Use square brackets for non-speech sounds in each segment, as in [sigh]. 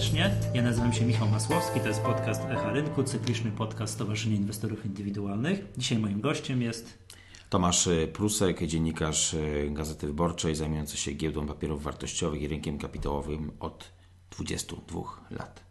serdecznie. Ja nazywam się Michał Masłowski, to jest podcast Echa Rynku, cykliczny podcast Stowarzyszenia Inwestorów Indywidualnych. Dzisiaj moim gościem jest Tomasz Prusek, dziennikarz Gazety Wyborczej, zajmujący się giełdą papierów wartościowych i rynkiem kapitałowym od 22 lat.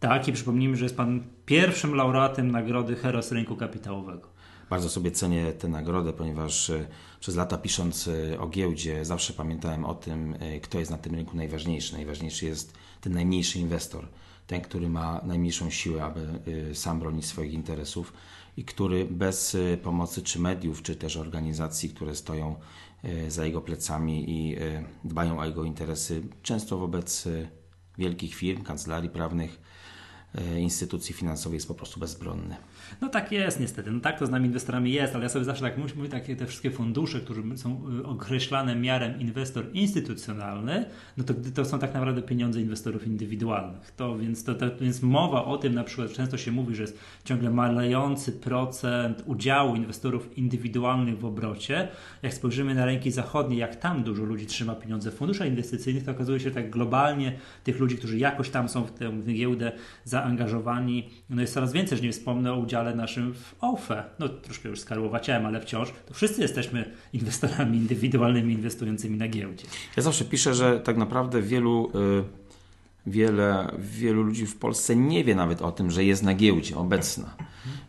Tak, i przypomnijmy, że jest Pan pierwszym laureatem nagrody Heros Rynku Kapitałowego. Bardzo sobie cenię tę nagrodę, ponieważ e, przez lata pisząc o giełdzie zawsze pamiętałem o tym, kto jest na tym rynku najważniejszy. Najważniejszy jest ten najmniejszy inwestor, ten, który ma najmniejszą siłę, aby sam bronić swoich interesów i który bez pomocy czy mediów, czy też organizacji, które stoją za jego plecami i dbają o jego interesy, często wobec wielkich firm, kancelarii prawnych, instytucji finansowych jest po prostu bezbronny. No tak jest niestety, no tak to z nami inwestorami jest, ale ja sobie zawsze tak mówię, takie te wszystkie fundusze, które są y, określane miarem inwestor instytucjonalny, no to, to są tak naprawdę pieniądze inwestorów indywidualnych. To więc, to, to, więc mowa o tym na przykład często się mówi, że jest ciągle malejący procent udziału inwestorów indywidualnych w obrocie. Jak spojrzymy na rynki zachodnie, jak tam dużo ludzi trzyma pieniądze w funduszach inwestycyjnych, to okazuje się tak globalnie tych ludzi, którzy jakoś tam są w tę giełdę zaangażowani, no jest coraz więcej, że nie wspomnę o udziale udziale naszym w OFE. No troszkę już skarłowaciałem, ale wciąż to wszyscy jesteśmy inwestorami indywidualnymi inwestującymi na giełdzie. Ja zawsze piszę, że tak naprawdę wielu, y, wiele, wielu ludzi w Polsce nie wie nawet o tym, że jest na giełdzie obecna.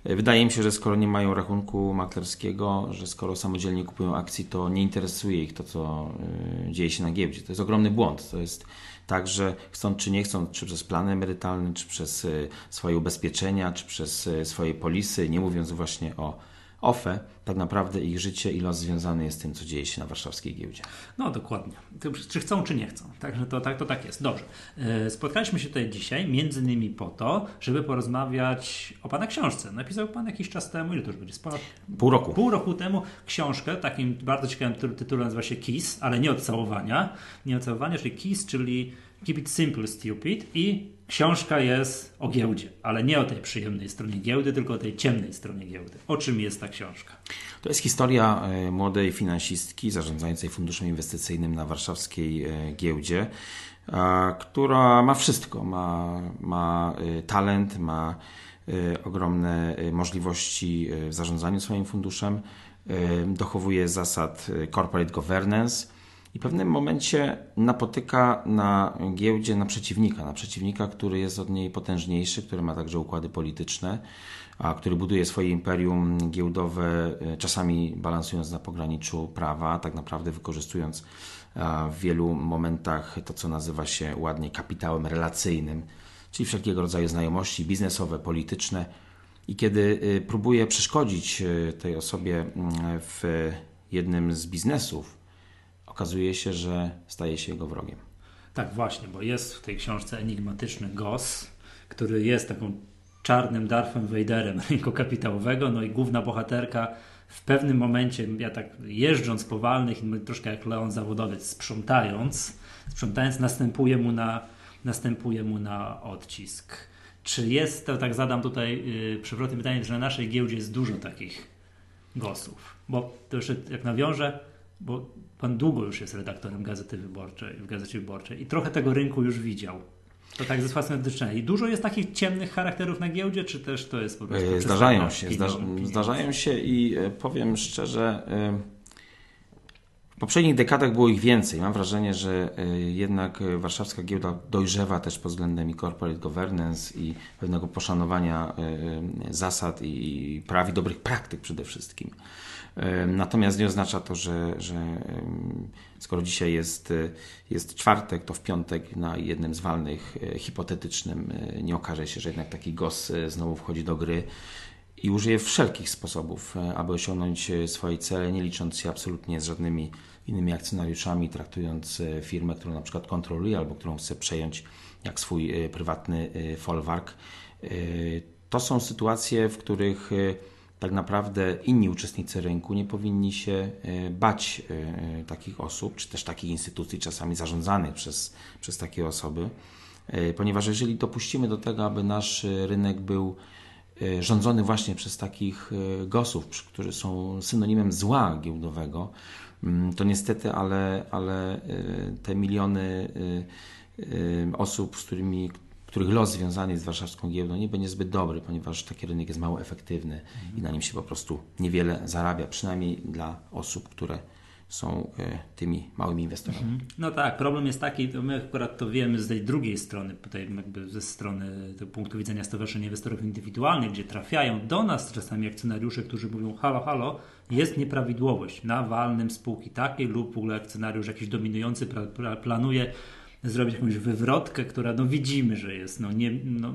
Wydaje mi się, że skoro nie mają rachunku maklerskiego, że skoro samodzielnie kupują akcji, to nie interesuje ich to, co y, dzieje się na giełdzie. To jest ogromny błąd. To jest tak, że chcąc czy nie chcąc, czy przez plany emerytalne, czy przez y, swoje ubezpieczenia, czy przez y, swoje polisy, nie mówiąc właśnie o OFE, tak naprawdę ich życie i los związany jest z tym, co dzieje się na warszawskiej giełdzie. No dokładnie. Czy chcą, czy nie chcą. Także to tak, to tak jest. Dobrze. E, spotkaliśmy się tutaj dzisiaj między innymi po to, żeby porozmawiać o Pana książce. Napisał Pan jakiś czas temu, ile to już będzie? Sporo? Pół roku. Pół roku temu książkę, takim bardzo ciekawym tytułem nazywa się KISS, ale nie od całowania. Nie od całowania, czyli KISS, czyli Keep It Simple Stupid i książka jest o giełdzie, ale nie o tej przyjemnej stronie giełdy, tylko o tej ciemnej stronie giełdy. O czym jest ta książka? To jest historia e, młodej finansistki zarządzającej funduszem inwestycyjnym na warszawskiej e, giełdzie, która ma wszystko. Ma, ma e, talent, ma ogromne możliwości w zarządzaniu swoim funduszem, dochowuje zasad corporate governance i w pewnym momencie napotyka na giełdzie na przeciwnika, na przeciwnika, który jest od niej potężniejszy, który ma także układy polityczne, a który buduje swoje imperium giełdowe, e, czasami balansując na pograniczu prawa, tak naprawdę wykorzystując w wielu momentach to, co nazywa się ładnie kapitałem relacyjnym, czyli wszelkiego rodzaju znajomości biznesowe, polityczne. I kiedy e, próbuje przeszkodzić e, tej osobie mm, w jednym z biznesów, okazuje się, że staje się jego wrogiem. Tak, właśnie, bo jest w tej książce enigmatyczny Goss, który jest taką czarnym Darthem Vaderem [laughs] rynku kapitałowego, no i główna bohaterka w pewnym momencie, ja tak jeżdżąc po walnych, troszkę jak Leon Zawodowiec, sprzątając, sprzątając, następuje mu na, następuje mu na odcisk. Czy jest, to tak zadam tutaj yy, przewrotne pytanie, że na naszej giełdzie jest dużo takich gosów? Bo to jeszcze jak nawiążę, bo pan długo już jest redaktorem Gazety Wyborczej, w Gazecie Wyborczej i trochę tego rynku już widział. To tak ze własnej doświadczenia. I dużo jest takich ciemnych charakterów na giełdzie, czy też to jest po prostu... E, zdarzają się, zdarzają się i e, powiem szczerze, e, w poprzednich dekadach było ich więcej. Mam wrażenie, że jednak warszawska giełda dojrzewa też pod względem corporate governance i pewnego poszanowania zasad i praw i dobrych praktyk przede wszystkim. Natomiast nie oznacza to, że, że skoro dzisiaj jest, jest czwartek, to w piątek na jednym z walnych e, hipotetycznym e, nie okaże się, że jednak taki GOS e, znowu wchodzi do gry i użyje wszelkich sposobów, aby osiągnąć swoje cele, nie licząc się absolutnie z żadnymi innymi akcjonariuszami, traktując firmę, którą na przykład kontroluje albo którą chce przejąć jak swój prywatny folwark. To są sytuacje, w których tak naprawdę inni uczestnicy rynku nie powinni się e, bać e, takich osób, czy też takich instytucji, czasami zarządzanych przez, przez takie osoby, e, ponieważ jeżeli dopuścimy do tego, aby nasz rynek był rządzony właśnie przez takich gosów, którzy są synonimem zła giełdowego, mm, to niestety, ale, ale te miliony osób, z którymi, których los związany jest z warszawską giełdą nie będzie zbyt dobry, ponieważ taki rynek jest mało efektywny i na nim się po prostu niewiele zarabia, przynajmniej dla osób, które są e, tymi małymi inwestorami. Mhm. No tak, problem jest taki, to my akurat to wiemy z tej drugiej strony, tutaj jakby ze strony tego punktu widzenia Stowarzyszenia Inwestorów Indywidualnych, gdzie trafiają do nas czasami akcjonariusze, którzy mówią halo, halo, jest nieprawidłowość na walnym spółki takiej lub w ogóle akcjonariusz jakiś dominujący planuje zrobić jakąś wywrotkę, która no widzimy, że jest no nie... No,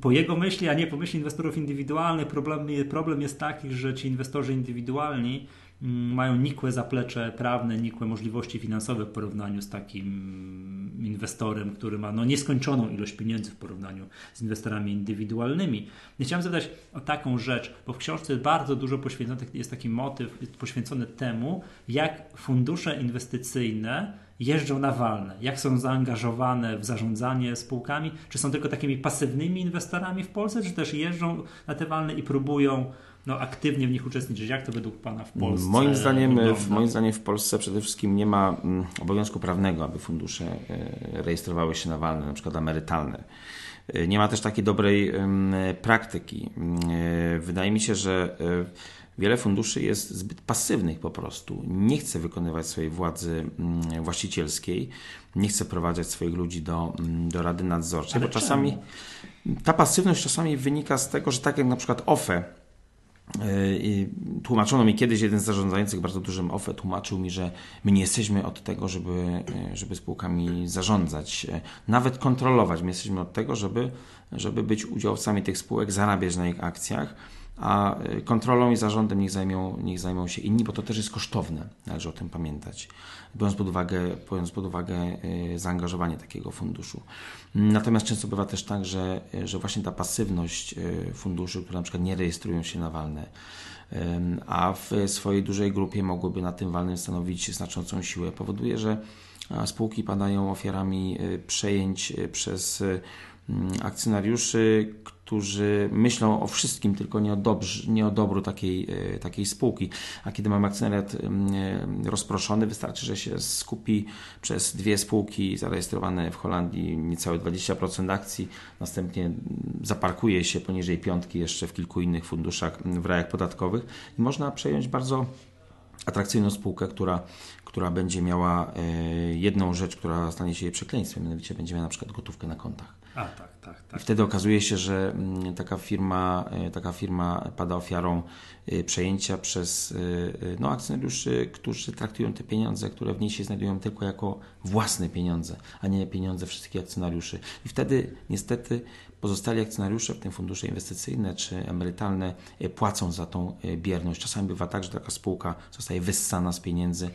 po jego myśli, a nie po myśli inwestorów indywidualnych, problem, problem jest taki, że ci inwestorzy indywidualni mają nikłe zaplecze prawne, nikłe możliwości finansowe w porównaniu z takim inwestorem, który ma no, nieskończoną ilość pieniędzy w porównaniu z inwestorami indywidualnymi. Chciałem zadać o taką rzecz, bo w książce bardzo dużo poświęcone, jest taki motyw poświęcony temu, jak fundusze inwestycyjne jeżdżą na walne, jak są zaangażowane w zarządzanie spółkami, czy są tylko takimi pasywnymi inwestorami w Polsce, czy też jeżdżą na te walne i próbują no, aktywnie w nich uczestniczyć. Jak to według Pana w Polsce moim zdaniem, w, moim zdaniem w Polsce przede wszystkim nie ma mm, obowiązku prawnego, aby fundusze e, rejestrowały się na walne, na przykład emerytalne. E, nie ma też takiej dobrej praktyki. E, wydaje mi się, że wiele funduszy jest zbyt pasywnych po prostu. Nie chce wykonywać swojej władzy mm, właścicielskiej, nie chce prowadzać swoich ludzi do, mm, do rady nadzorczej, Ale bo czasami ta pasywność czasami wynika z tego, że tak jak na przykład OFE i tłumaczono mi kiedyś, jeden z zarządzających bardzo dużym OFE tłumaczył mi, że my nie jesteśmy od tego, żeby, żeby spółkami zarządzać, nawet kontrolować. My jesteśmy od tego, żeby, żeby być udziałowcami tych spółek, zarabiać na ich akcjach a y, kontrolą i zarządem niech zajmą, niech zajmą się inni, bo to też jest kosztowne, należy o tym pamiętać, biorąc pod uwagę, biorąc pod uwagę y, zaangażowanie takiego funduszu. Natomiast często bywa też tak, że, że właśnie ta pasywność y, funduszy, które na przykład nie rejestrują się na walne, a w swojej dużej grupie mogłyby na tym walnym stanowić znaczącą siłę, powoduje, że spółki padają ofiarami przejęć przez akcjonariuszy, którzy myślą o wszystkim, tylko nie o, dobrze, nie o dobru takiej, e, takiej spółki. A kiedy mamy akcjonariat e, rozproszony, wystarczy, że się skupi przez dwie spółki zarejestrowane w Holandii niecałe 20% akcji, następnie zaparkuje się poniżej piątki jeszcze w kilku innych funduszach w rajach podatkowych i można przejąć bardzo atrakcyjną spółkę, która, która będzie miała e, jedną rzecz, która stanie się jej przekleństwem, mianowicie będzie miała na przykład gotówkę na kontach. A, tak, tak, tak. I wtedy okazuje się, że mm, taka firma, e, taka firma pada ofiarą e, przejęcia przez no, akcjonariuszy, którzy traktują te pieniądze, które w niej się znajdują tylko jako własne pieniądze, a nie pieniądze wszystkich akcjonariuszy. I wtedy niestety pozostali akcjonariusze, w tym fundusze inwestycyjne czy emerytalne, płacą za tą bierność. Czasami bywa tak, że taka spółka zostaje wyssana z pieniędzy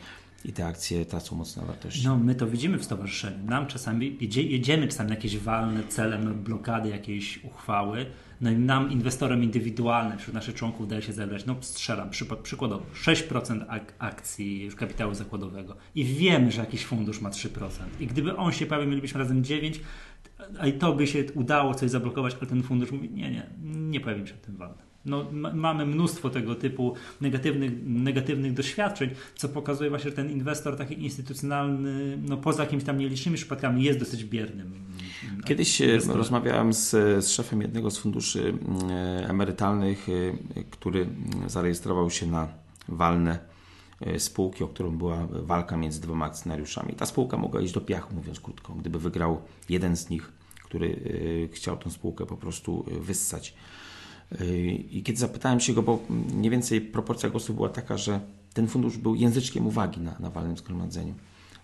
i te akcje tracą mocno wartość. No, my to widzimy w stowarzyszeniu. Nam czasami jedzie, jedziemy czasami na jakieś walne celem blokady jakiejś uchwały. No i nam, inwestorem indywidualnym, wśród naszych członków udaje się zebrać, no strzelam, przykładowo 6% ak akcji kapitału zakładowego i wiemy, że jakiś fundusz ma 3%. I gdyby on się pojawił, mielibyśmy razem 9%, a i to by się udało coś zablokować, ale ten fundusz mówi, nie, nie, nie pojawi się w tym walnym. No, mamy mnóstwo tego typu negatywnych, negatywnych doświadczeń, co pokazuje właśnie, że ten inwestor taki instytucjonalny, no poza jakimiś tam nielicznymi przypadkami, jest dosyć biernym. Kiedyś e, inwestorem. rozmawiałem z, z szefem jednego z funduszy e, emerytalnych, e, który zarejestrował się na walne spółki, o którą była walka między dwoma akcjonariuszami. Ta spółka mogła iść do piachu, mówiąc krótko, gdyby wygrał jeden z nich, który chciał tę spółkę po prostu wyssać. I kiedy zapytałem się go, bo mniej więcej proporcja głosów była taka, że ten fundusz był języczkiem uwagi na, na walnym zgromadzeniu.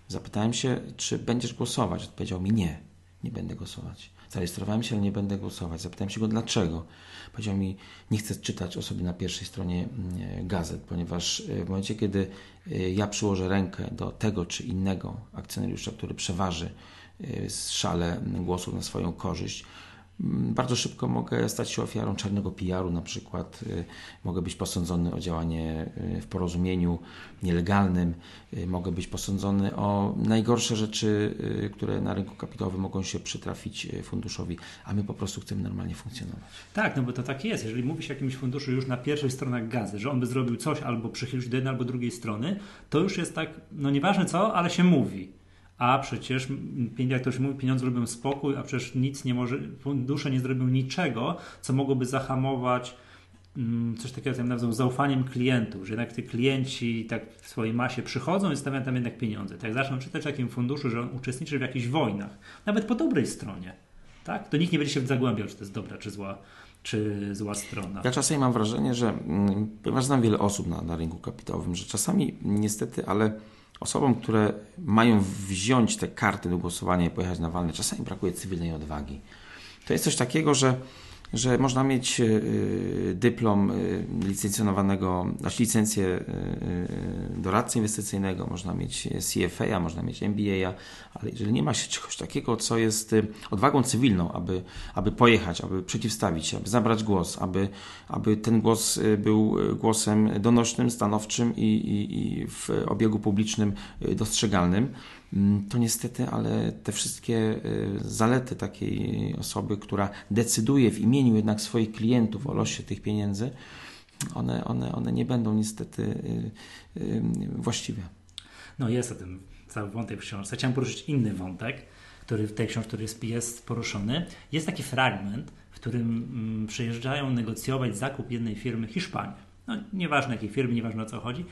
Zapytałem się, czy będziesz głosować. Odpowiedział mi nie, nie będę głosować. Zarejestrowałem się, ale nie będę głosować. Zapytałem się go dlaczego. Powiedział mi, nie chcę czytać o sobie na pierwszej stronie mm, gazet, ponieważ w momencie, kiedy y, ja przyłożę rękę do tego czy innego akcjonariusza, który przeważy szale głosów na swoją korzyść, bardzo szybko mogę stać się ofiarą czarnego PR-u, na przykład y, mogę być posądzony o działanie y, w porozumieniu nielegalnym, y, mogę być posądzony o najgorsze rzeczy, które na rynku kapitałowym mogą się przytrafić funduszowi, a my po prostu chcemy normalnie funkcjonować. Tak, no bo to tak jest. Jeżeli mówi się o jakimś funduszu już na pierwszych stronach gazy, że on by zrobił coś albo przychylił się do jednej albo drugiej strony, to już jest tak, no nieważne co, ale się mówi a przecież jak ktoś mówi, pieniądze robią spokój, a przecież nic nie może, fundusze nie zrobią niczego, co mogłoby zahamować mm, coś takiego, co ja nazywam zaufaniem klientów, że jednak te klienci tak w swojej masie przychodzą i stawiają tam jednak pieniądze. Tak zaczną czytać w takim funduszu, że on uczestniczy w jakichś wojnach, nawet po dobrej stronie, tak? to nikt nie będzie się zagłębiał, czy to jest dobra, czy zła, czy zła strona. Ja czasami mam wrażenie, że mm, ponieważ znam wiele osób na, na rynku kapitałowym, że czasami niestety, ale osobom, które mają wziąć te karty do głosowania i pojechać na walne, czasami brakuje cywilnej odwagi. To jest coś takiego, że że można mieć e, dyplom e, licencjonowanego, znaczy licencję e, doradcy inwestycyjnego, można mieć CFA, można mieć MBA, ale jeżeli nie ma się czegoś takiego, co jest odwagą cywilną, aby, aby pojechać, aby przeciwstawić się, aby zabrać głos, aby, aby ten głos był głosem donośnym, stanowczym i, i, i w obiegu publicznym dostrzegalnym, to niestety, ale te wszystkie y, zalety takiej osoby, która decyduje w imieniu jednak swoich klientów o losie tych pieniędzy, one, one, one nie będą niestety y, y, właściwe. No jest o tym cały wątek w książce. Chciałem poruszyć inny wątek, który w tej książce który jest, jest poruszony. Jest taki fragment, w którym mm, przyjeżdżają negocjować zakup jednej firmy Hiszpanii. No, nieważne jakiej firmy, nieważne o co chodzi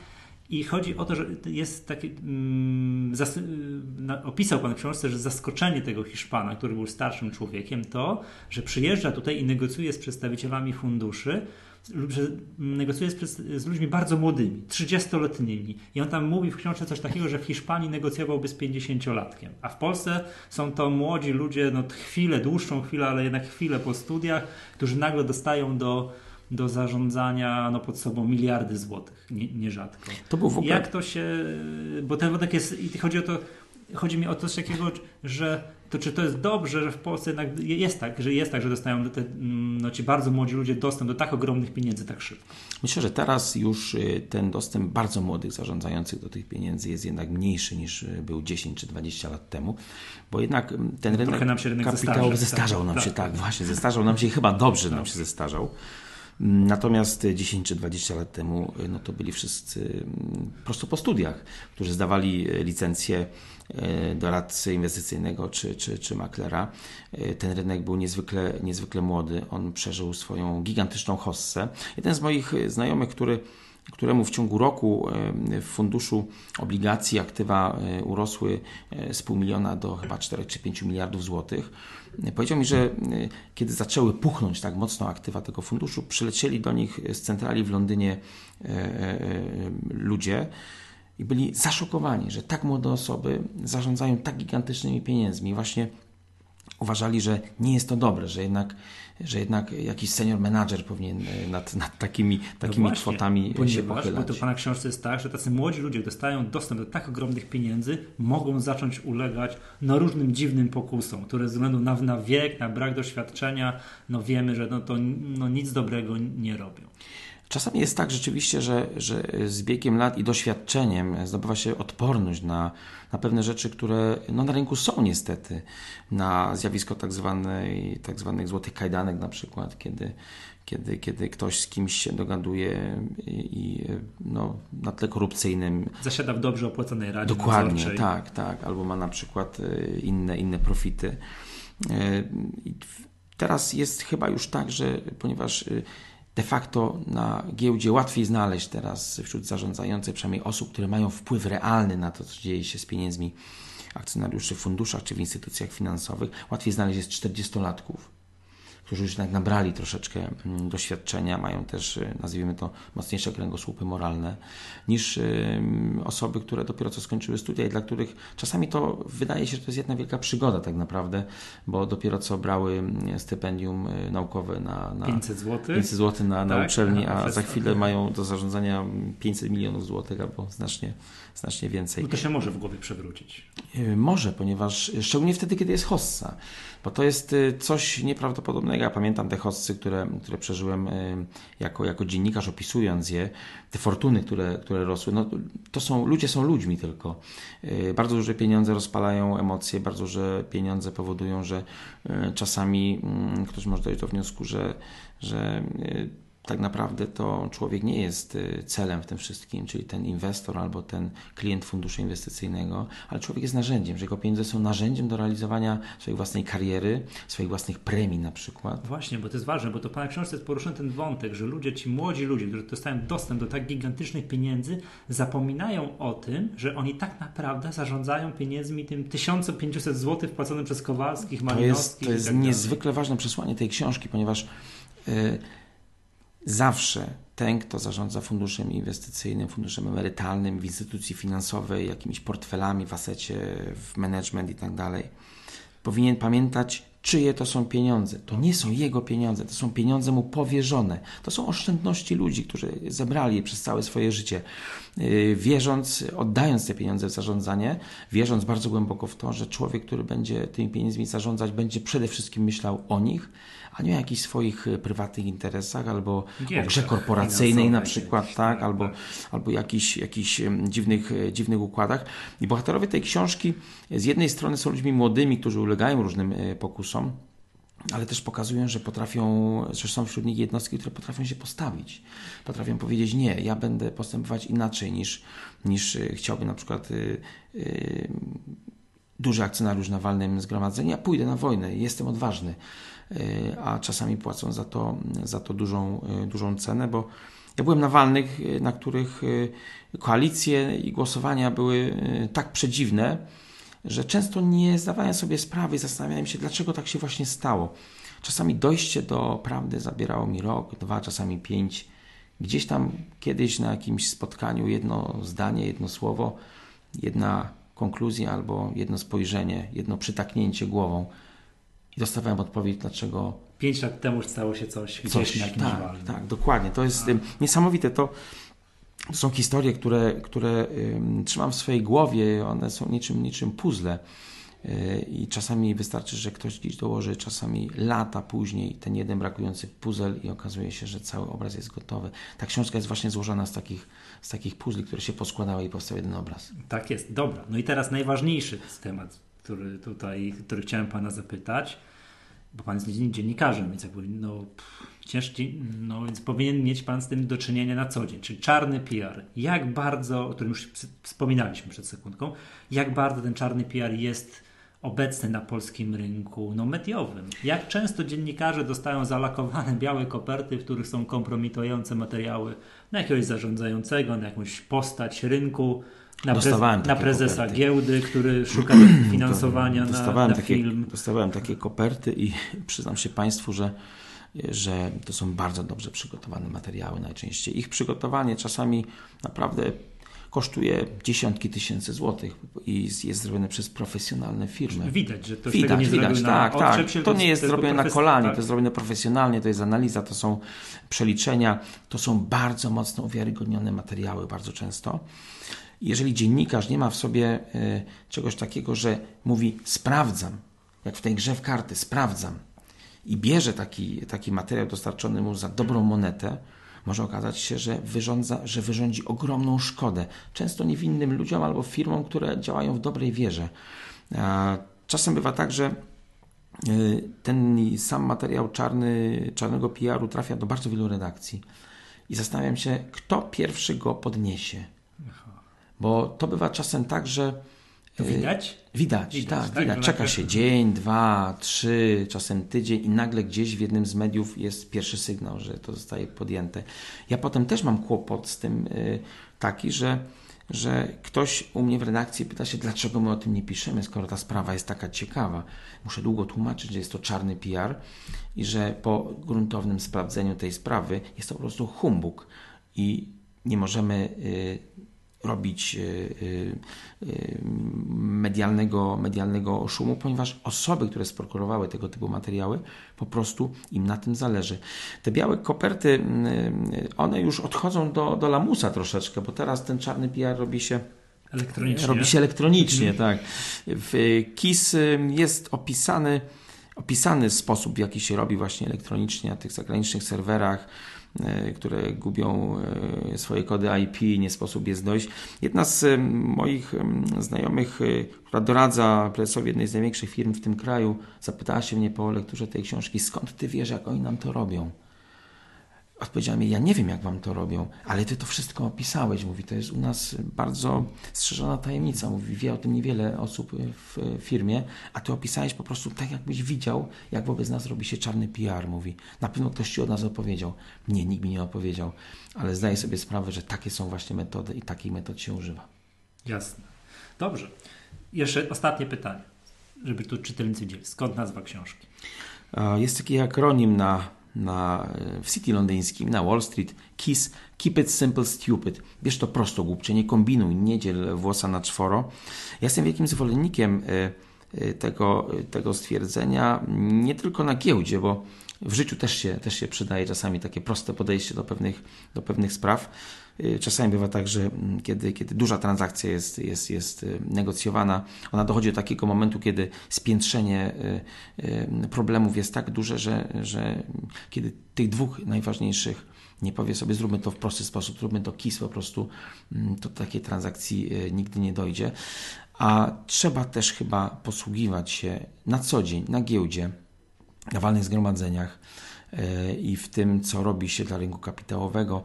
i chodzi o to, że jest taki, mm, opisał Pan w książce, że zaskoczenie tego Hiszpana, który był starszym człowiekiem, to, że przyjeżdża tutaj i negocjuje z przedstawicielami funduszy, że negocjuje z, z ludźmi bardzo młodymi, 30-letnimi. I on tam mówi w książce coś takiego, że w Hiszpanii negocjowałby z 50-latkiem, a w Polsce są to młodzi ludzie, no chwilę, dłuższą chwilę, ale jednak chwilę po studiach, którzy nagle dostają do do zarządzania no, pod sobą miliardy złotych, nie, nierzadko. To był w ogóle... Jak to się, bo ten wątek jest, i chodzi o to, chodzi mi o coś takiego, że to czy to jest dobrze, że w Polsce jednak jest tak, że jest tak, że dostają te, no, ci bardzo młodzi ludzie dostęp do tak ogromnych pieniędzy tak szybko? Myślę, że teraz już y, ten dostęp bardzo młodych zarządzających do tych pieniędzy jest jednak mniejszy niż y, był 10 czy 20 lat temu, bo jednak ten rynek, nam się rynek kapitałowy zestarzał, nam tak, się, tak, tak, właśnie, zestarzał nam się i chyba dobrze nam się zestarzał. Natomiast 10 czy 20 lat temu no to byli wszyscy mm, prosto po studiach, którzy zdawali licencję e, doradcy inwestycyjnego czy, czy, czy maklera. Ten rynek był niezwykle, niezwykle młody. On przeżył swoją gigantyczną hossę. Jeden z moich znajomych, który któremu w ciągu roku w funduszu obligacji aktywa urosły z pół miliona do chyba 4 czy 5 miliardów złotych. Powiedział mi, że e, kiedy zaczęły puchnąć tak mocno aktywa tego funduszu, przylecieli do nich z centrali w Londynie e, e, ludzie i byli zaszokowani, że tak młode osoby zarządzają tak gigantycznymi pieniędzmi. Właśnie uważali, że nie jest to dobre, że jednak, że jednak jakiś senior manager powinien e, nad, nad takimi, takimi no właśnie, kwotami się pochylać. Bo to Pana książce jest tak, że tacy młodzi ludzie dostają dostęp do tak ogromnych pieniędzy, mogą zacząć ulegać no, różnym dziwnym pokusom, które ze względu na, na wiek, na brak doświadczenia, no wiemy, że no, to no, nic dobrego nie robią. Czasami jest tak rzeczywiście, że, że z biegiem lat i doświadczeniem zdobywa się odporność na, na pewne rzeczy, które no, na rynku są niestety. Na zjawisko tak, zwanej, tak zwanych złotych kajdanek na przykład, kiedy, kiedy, kiedy ktoś z kimś się dogaduje i, no, na tle korupcyjnym. Zasiada w dobrze opłaconej radzie Dokładnie, nadzorczej. tak, tak. Albo ma na przykład e, inne, inne profity. E, teraz jest chyba już tak, że ponieważ e, de facto na giełdzie łatwiej znaleźć teraz wśród zarządzających, przynajmniej osób, które mają wpływ realny na to, co dzieje się z pieniędzmi akcjonariuszy w funduszach czy w instytucjach finansowych, łatwiej znaleźć jest 40-latków którzy już jednak nabrali troszeczkę mm, doświadczenia, mają też, y, nazwijmy to, mocniejsze kręgosłupy moralne, niż y, osoby, które dopiero co skończyły studia i dla których czasami to wydaje się, że to jest jedna wielka przygoda tak naprawdę, bo dopiero co brały mm, stypendium y, naukowe na, na 500 zł, 500 zł na, na tak, uczelni, a za chwilę mają do zarządzania 500 milionów złotych albo znacznie, znacznie więcej. No to się może w głowie przewrócić. Może, ponieważ szczególnie wtedy, kiedy jest hossa bo to jest coś nieprawdopodobnego. Ja pamiętam te hossy, które, które przeżyłem y, jako, jako dziennikarz, opisując je, te fortuny, które, które rosły. No, to są, ludzie są ludźmi tylko. Y, bardzo duże pieniądze rozpalają emocje, bardzo duże pieniądze powodują, że czasami mm, ktoś może dojść do wniosku, że, że tak naprawdę to człowiek nie jest y, celem w tym wszystkim, czyli ten inwestor albo ten klient funduszu inwestycyjnego, ale człowiek jest narzędziem, że jego pieniądze są narzędziem do realizowania swojej własnej kariery, swoich własnych premii na przykład. Właśnie, bo to jest ważne, bo to w Pana książce jest poruszony ten wątek, że ludzie, ci młodzi ludzie, którzy dostają dostęp do tak gigantycznych pieniędzy, zapominają o tym, że oni tak naprawdę zarządzają pieniędzmi tym 1500 zł wpłaconym przez Kowalskich, Malinowskich. To jest, to jest tak niezwykle ważne przesłanie tej książki, ponieważ yy, zawsze ten, kto zarządza funduszem inwestycyjnym, funduszem emerytalnym w instytucji finansowej, jakimiś portfelami w asecie, w management i tak dalej, powinien pamiętać, czyje to są pieniądze. To nie są jego pieniądze, to są pieniądze mu powierzone. To są oszczędności ludzi, którzy zebrali je przez całe swoje życie. Yy, wierząc, oddając te pieniądze w zarządzanie, wierząc bardzo głęboko w to, że człowiek, który będzie tymi pieniędzmi zarządzać, będzie przede wszystkim myślał o nich, a nie o jakichś swoich e, prywatnych interesach albo o grze korporacyjnej na przykład, tak, albo, tak. albo jakichś, jakichś dziwnych, e, dziwnych układach. I bohaterowie tej książki z jednej strony są ludźmi młodymi, którzy ulegają różnym e, ale też pokazują, że potrafią, że są wśród nich jednostki, które potrafią się postawić. Potrafią powiedzieć, nie, ja będę postępować inaczej niż, niż chciałby na przykład yy, yy, duży akcjonariusz na walnym zgromadzeniu. Ja pójdę na wojnę, jestem odważny. E, a czasami płacą za to, za to dużą, e, dużą cenę, bo ja byłem na walnych, na których koalicje i głosowania były tak przedziwne, że często nie zdawałem sobie sprawy i zastanawiałem się, dlaczego tak się właśnie stało. Czasami dojście do prawdy zabierało mi rok, dwa, czasami pięć. Gdzieś tam kiedyś na jakimś spotkaniu jedno zdanie, jedno słowo, jedna konkluzja albo jedno spojrzenie, jedno przytaknięcie głową i dostawałem odpowiedź, dlaczego. Pięć lat temu stało się coś gdzieś coś, na jakimś tak, tak, dokładnie. To jest A. niesamowite. To, to są historie, które, które trzymam w swojej głowie. One są niczym, niczym puzzle. Y, I czasami wystarczy, że ktoś gdzieś dołoży, czasami lata później ten jeden brakujący puzzle i okazuje się, że cały obraz jest gotowy. Ta książka jest właśnie złożona z takich, z takich puzli, które się poskładały i powstał jeden obraz. Tak jest, dobra. No i teraz najważniejszy temat który tutaj, który chciałem Pana zapytać, bo Pan jest dziennikarzem, więc jakby, no, ciężki, no więc powinien mieć Pan z tym do czynienia na co dzień, czyli czarny PR. Jak bardzo, o którym już wspominaliśmy przed sekundką, jak bardzo ten czarny PR jest obecny na polskim rynku no, mediowym. Jak często dziennikarze dostają zalakowane białe koperty, w których są kompromitujące materiały na jakiegoś zarządzającego, na jakąś postać rynku, na, prez, na prezesa koperty. giełdy, który [clears throat] szuka finansowania na, na takie, film. Dostawałem takie koperty i przyznam się Państwu, że że to są bardzo dobrze przygotowane materiały najczęściej. Ich przygotowanie czasami naprawdę kosztuje dziesiątki tysięcy złotych i jest zrobione przez profesjonalne firmy. Widać, że to widać, nie widać, tak, tak. To nie jest zrobione na kolanie, tak. to jest zrobione profesjonalnie, to jest analiza, to są przeliczenia, to są bardzo mocno uwiarygodnione materiały bardzo często. Jeżeli dziennikarz nie ma w sobie e, czegoś takiego, że mówi sprawdzam, jak w tej grze w karty, sprawdzam i bierze taki, taki materiał dostarczony mu za dobrą monetę, może okazać się, że, wyrządza, że wyrządzi ogromną szkodę, często niewinnym ludziom albo firmom, które działają w dobrej wierze. Czasem bywa tak, że e, ten sam materiał czarny, czarnego PR-u trafia do bardzo wielu redakcji i zastanawiam się, kto pierwszy go podniesie. Bo to bywa czasem tak, że. To widać? Widać, widać tak, tak, widać. Czeka się dzień, dwa, trzy, czasem tydzień i nagle gdzieś w jednym z mediów jest pierwszy sygnał, że to zostaje podjęte. Ja potem też mam kłopot z tym y, taki, że, że ktoś u mnie w redakcji pyta się, dlaczego my o tym nie piszemy, skoro ta sprawa jest taka ciekawa. Muszę długo tłumaczyć, że jest to czarny PR i że po gruntownym sprawdzeniu tej sprawy jest to po prostu humbug i nie możemy y, robić e, e, e, medialnego, medialnego szumu, ponieważ osoby, które sprokurowały tego typu materiały, po prostu im na tym zależy. Te białe koperty, one już odchodzą do, do lamusa troszeczkę, bo teraz ten czarny PR robi się elektronicznie. Robi się elektronicznie, tak. W KIS jest opisany, opisany sposób, w jaki się robi właśnie elektronicznie na tych zagranicznych serwerach które gubią e, swoje kody IP, nie sposób jest dojść. Jedna z e, moich znajomych, która doradza prezesowi jednej z największych firm w tym kraju, zapytała się mnie po lekturze tej książki, skąd ty wiesz, jak oni nam to robią? Odpowiedziała mi, ja nie wiem, jak wam to robią, ale ty to wszystko opisałeś. Mówi, to jest u nas bardzo strzeżona tajemnica. Mówi, wie o tym niewiele osób w firmie, a ty opisałeś po prostu tak, jakbyś widział, jak wobec nas robi się czarny PR. Mówi, na pewno ktoś ci od nas opowiedział. Nie, nikt mi nie opowiedział, ale zdaję sobie sprawę, że takie są właśnie metody i takiej metod się używa. Jasne. Dobrze. Jeszcze ostatnie pytanie, żeby tu czytelnicy wiedzieli. Skąd nazwa książki? Jest taki akronim na na, w City londyńskim, na Wall Street, KISS, Keep it simple, stupid. Bierz to prosto, głupcze, nie kombinuj, nie dziel włosa na czworo. Ja jestem wielkim zwolennikiem e, e, tego, tego stwierdzenia, nie tylko na giełdzie, bo w życiu też się, też się przydaje czasami takie proste podejście do pewnych, do pewnych spraw. Y, czasami bywa tak, że mm, kiedy, kiedy duża transakcja jest, jest, jest y, negocjowana, ona dochodzi do takiego momentu, kiedy spiętrzenie y, problemów jest tak duże, że, że kiedy tych dwóch najważniejszych nie powie sobie, zróbmy to w prosty sposób, zróbmy to KIS po prostu, mm, to takiej transakcji nigdy nie dojdzie. A trzeba też chyba posługiwać się na co dzień, na giełdzie, na walnych zgromadzeniach i w tym, co robi się dla rynku kapitałowego,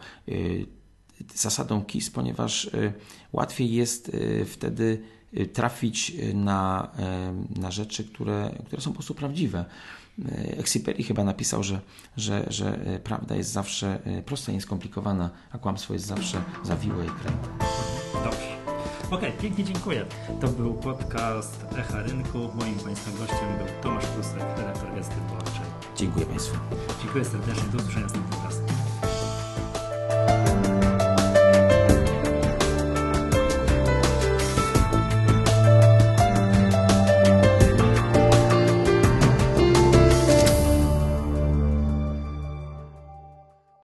zasadą KIS, ponieważ y, łatwiej jest y, wtedy y, trafić na, na rzeczy, które, które są po prostu prawdziwe. Exiperi chyba napisał, że, że, że prawda jest zawsze prosta i nieskomplikowana, a kłamstwo jest zawsze zawiłe i kręte. Dobrze. Okej, okay, pięknie dziękuję. To był podcast Echa Rynku. Moim Państwa gościem był Tomasz Prusek, redaktor Gazety Wyborczej. Dziękuję Państwu. Dziękuję serdecznie. Do usłyszenia następnym razem.